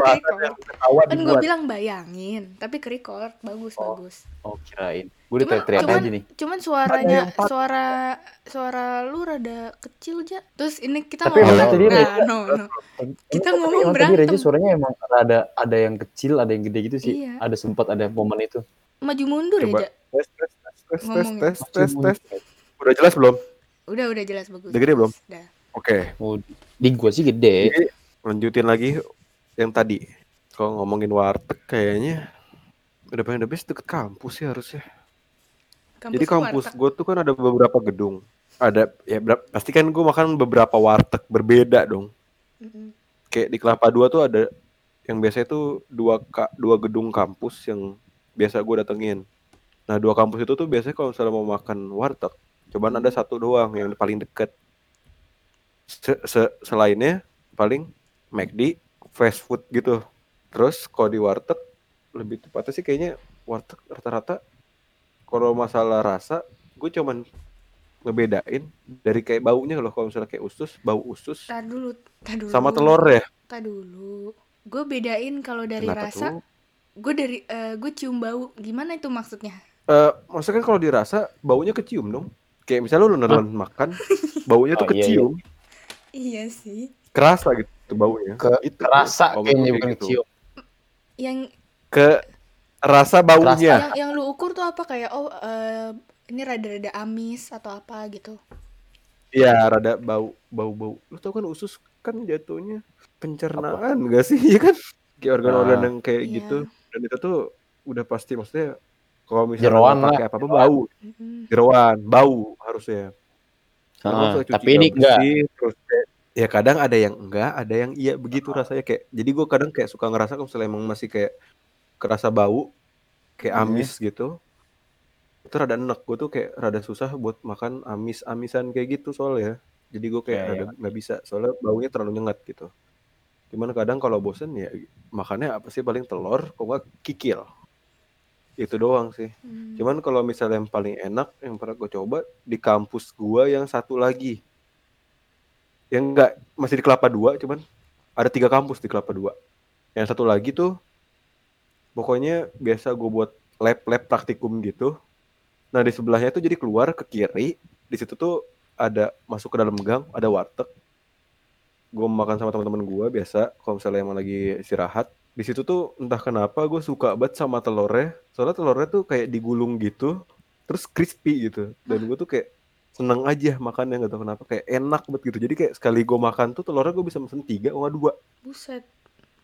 kan gue bilang bayangin tapi kerikot bagus
Oh.
bagus
oh kirain gue udah
cuman
teriak
cuman,
aja nih
cuman suaranya suara suara lu rada kecil aja terus ini kita
Tapi
ngomong
tadi
nah, no, no. Kita ngomong
tadi
berantem.
Reja suaranya emang ada ada yang kecil ada yang gede gitu sih
Iya.
ada sempat ada momen itu
maju mundur
Coba.
ya Ja?
Tes tes tes tes tes. Udah jelas belum?
udah udah jelas bagus
Udah gede belum?
Udah.
Oke.
oh, di gua sih gede
Jadi lanjutin lagi yang tadi. Kalau ngomongin warteg kayaknya udah pengen the best deket kampus sih harusnya. Jadi
tuh
kampus gue tuh kan ada beberapa gedung. Ada ya berap- pasti kan gue makan beberapa warteg berbeda dong.
Mm-mm.
Kayak di Kelapa Dua tuh ada yang biasanya tuh dua ka, dua gedung kampus yang biasa gue datengin. Nah dua kampus itu tuh biasanya kalau misalnya mau makan warteg, cobaan ada satu doang yang paling deket. Se- se- selainnya paling McD, fast food gitu. Terus kalau di warteg lebih tepatnya sih kayaknya warteg rata-rata kalau masalah rasa gue cuman ngebedain dari kayak baunya loh kalau misalnya kayak usus bau usus
Tar dulu, tar dulu.
sama telur ya
Tar dulu. Gue bedain kalau dari
Kenapa
rasa gue dari eh, gue cium bau gimana itu maksudnya
Eh, maksudnya kan kalau dirasa baunya kecium dong. Kayak misalnya lu nelan makan, baunya tuh
Oh, iya, iya.
kecium,
iya sih
kerasa gitu baunya.
Ke-
Itu,
Kerasa kayaknya
kayak
bukan
gitu.
kecium.
yang
Ke rasa baunya.
yang yang lu ukur tuh apa kayak oh eh, ini rada-rada amis atau apa gitu
Iya, rada bau bau-bau. Lu tau kan usus kan jatuhnya pencernaan gak sih? Iya kan? Kayak organ-organ
Ah.
yang kayak
Iya.
gitu. Dan itu tuh udah pasti maksudnya kalau misalnya
Jeroan
pakai
lah,
apa-apa
jeroan.
bau. Jeroan, bau harusnya.
Ah, tapi ini
nggak
enggak.
bersih, terus ya kadang ada yang enggak, ada yang iya begitu rasanya kayak. Jadi gue kadang kayak suka ngerasa kalau misalnya emang masih kayak kerasa bau, kayak
Hmm.
amis gitu. Itu rada enek, gue tuh kayak rada susah buat makan amis-amisan kayak gitu soalnya. Jadi gue kayak
Iya,
rada nggak bisa, soalnya baunya terlalu nyengat gitu. Cuman kadang kalau bosen ya makannya apa sih paling telur, kok nggak kikil. Itu doang sih.
Hmm.
Cuman kalau misalnya yang paling enak yang pernah gue coba di kampus gua yang satu lagi. Yang enggak masih di Kelapa Dua, cuman ada tiga kampus di Kelapa Dua. Yang satu lagi tuh pokoknya biasa gue buat lab-lab praktikum gitu. Nah di sebelahnya tuh jadi keluar ke kiri, di situ tuh ada masuk ke dalam gang, ada warteg. Gue makan sama teman-teman gue biasa, kalau misalnya emang lagi istirahat. Di situ tuh entah kenapa gue suka banget sama telurnya. Soalnya telurnya tuh kayak digulung gitu, terus crispy gitu. Dan gue tuh kayak seneng aja makannya nggak tahu kenapa kayak enak banget gitu. Jadi kayak sekali gue makan tuh telurnya gue bisa pesen tiga, nggak dua.
buset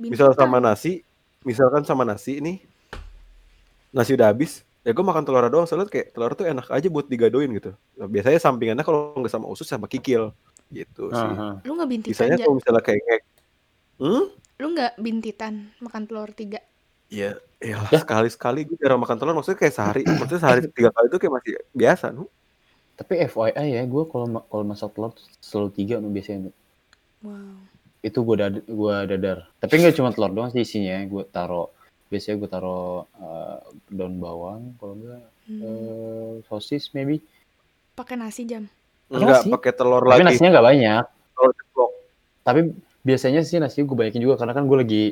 Misal sama nasi, misalkan sama nasi nih, nasi udah habis, ya gue makan telur doang soalnya kayak telur tuh enak aja buat digadoin gitu. Nah, biasanya sampingannya kalau nggak sama usus sama kikil gitu sih.
Aha.
lu nggak
Sisanya
aja
kalau misalnya kayak ngek, hmm?
Lu nggak bintitan makan telur tiga
Iya, ya sekali-sekali gue jarang makan telur, maksudnya kayak sehari, maksudnya sehari tiga kali itu kayak masih biasa, nu.
Tapi FYI ya, gue kalau ma- kalau masak telur selalu tiga nu biasanya. Nu.
wow
Itu gue dad gua dadar. Tapi nggak cuma telur doang sih isinya. Gue taro biasanya gue taro eh, daun bawang, kalau enggak
Hmm.
eh, sosis maybe.
pakai nasi jam
Enggak pakai telur
Tapi
lagi,
nasinya nggak banyak.
telur ceplok.
Tapi biasanya sih nasi gue banyakin juga karena kan gue lagi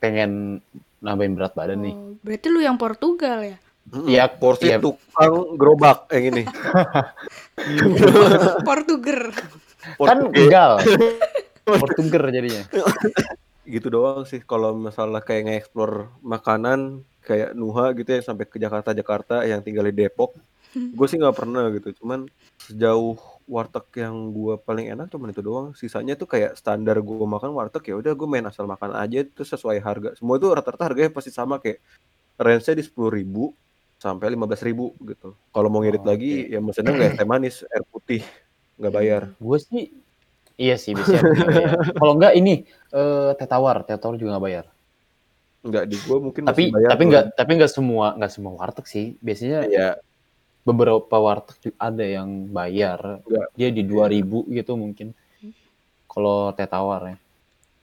pengen nambahin berat badan nih.
oh, berarti lu yang Portugal ya
Iya,
porsi
iya.
tukang gerobak yang ini.
Portuger
Kan
Portugal.
enggak. Portuger jadinya.
gitu doang sih kalau masalah kayak nge-explore makanan kayak Nuha gitu yang sampai ke Jakarta Jakarta yang tinggal di Depok gue sih nggak pernah gitu cuman sejauh warteg yang gue paling enak cuman itu doang sisanya tuh kayak standar gue makan warteg ya udah gue main asal makan aja itu sesuai harga semua itu rata-rata harganya pasti sama kayak range-nya di sepuluh ribu sampai lima belas ribu gitu kalau mau ngirit
Oh,
lagi ya mesennya nggak teh manis air putih nggak bayar
Gue sih iya sih nggak bayar. Kalau enggak ini eh teh tawar, teh tawar juga nggak bayar.
nggak di gue mungkin
Tapi
masih bayar
tapi
tuh.
enggak tapi enggak semua enggak semua warteg sih. Biasanya
ya
beberapa warteg juga ada yang bayar.
Enggak.
Dia di 2000 gitu mungkin. Kalau teh tawar ya.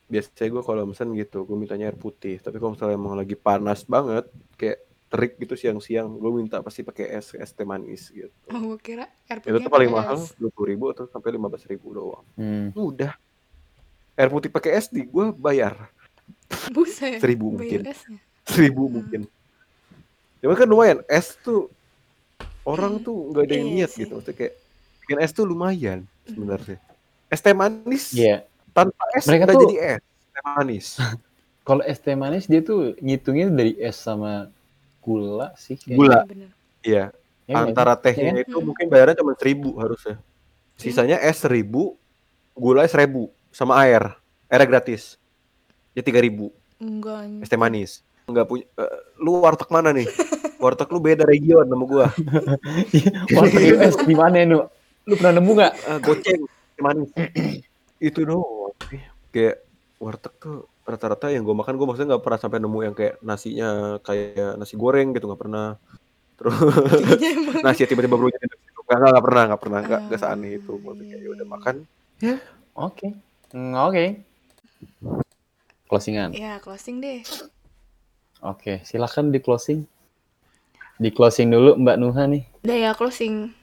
biasanya gue kalau mesen gitu gue mintanya air putih tapi kalau misalnya emang lagi panas banget kayak terik gitu siang-siang gue minta pasti pakai es es teh manis gitu
oh gue kira air
itu
putihnya
tuh paling mahal dua puluh ribu atau sampai lima belas ribu doang
Hmm.
udah air putih pakai es di gue bayar
buset
seribu
bayar
mungkin
esnya
seribu
Hmm.
mungkin Cuma kan lumayan es tuh orang tuh nggak ada yang
Iya
niat
sih.
gitu maksudnya kayak bikin es tuh lumayan sebenarnya es teh manis
Iya.
tanpa es
Mereka tuh-
jadi es teh manis
Kalau es teh manis dia tuh ngitungnya dari es sama gula sih. kayaknya.
Gula.
Iya,
iya
Ya,
antara
sih?
tehnya
Iya.
itu
Hmm.
mungkin bayarnya cuma seribu harusnya sisanya es seribu gula seribu sama air airnya gratis ya tiga ribu
enggak
es teh manis nggak punya eh, lu warteg mana nih warteg lu beda region sama gua
warteg US di mana nu? Lu pernah nemu nggak?
Ah, goceng manis itu doang sih. kayak warteg tuh rata-rata yang gua makan gua maksudnya nggak pernah sampai nemu yang kayak nasinya kayak nasi goreng gitu nggak pernah terus
emang
nasi tiba-tiba berubah jadi nasi nggak nggak pernah nggak pernah nggak nggak seaneh itu maksudnya kayak ya udah makan
Oke. Hmm, Oke. Closingan.
ya closing deh
Oke, silakan di closing. Di closing dulu Mbak Nuha nih.
udah ya closing